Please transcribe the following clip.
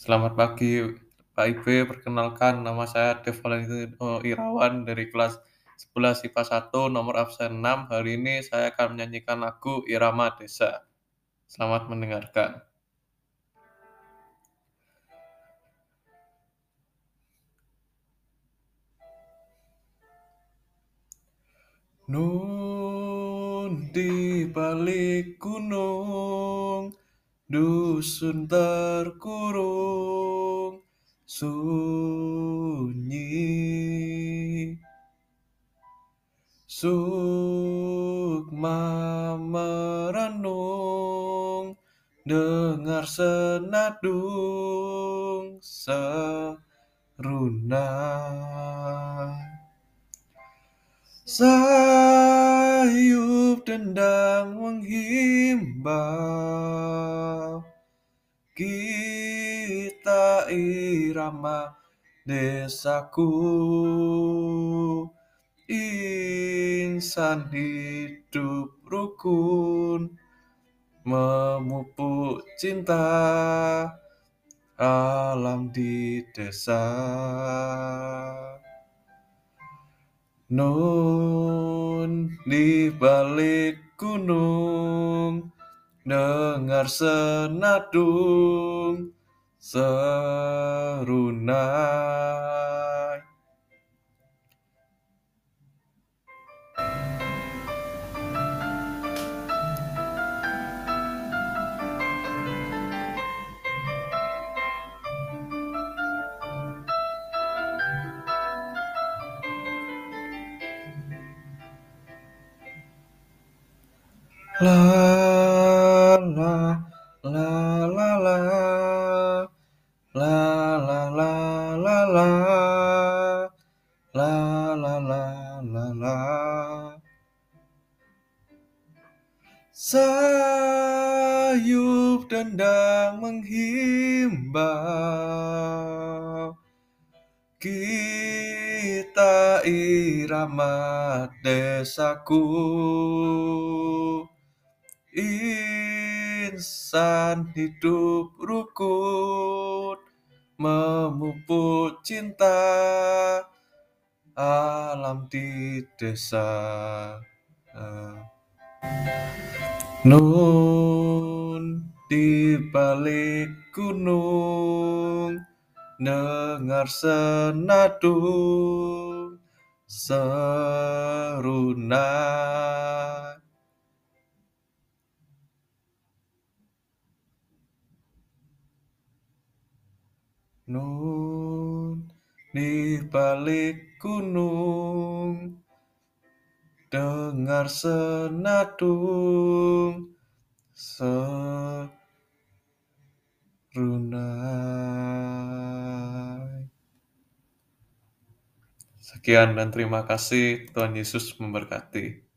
Selamat pagi, Pak Ibe. Perkenalkan, nama saya Dev Valentino Irawan dari kelas 11 IPA 1, nomor absen 6. Hari ini saya akan menyanyikan lagu Irama Desa. Selamat mendengarkan. Nun di balik gunung, dusun terkurung, sunyi. Sukma merenung, dengar senadung seruna. Sayup dendang menghimbau irama desaku. Insan hidup rukun Memupuk cinta alam di desa. Nun di balik gunung dengar senadung serunai. Love. Sayup dendang menghimbau Kita irama desaku. Insan hidup rukun Memupuk cinta Alam di desa Nun di balik gunung Dengar senadung serunai Nun di balik gunung dengar senadung serunai. Sekian dan terima kasih. Tuhan Yesus memberkati.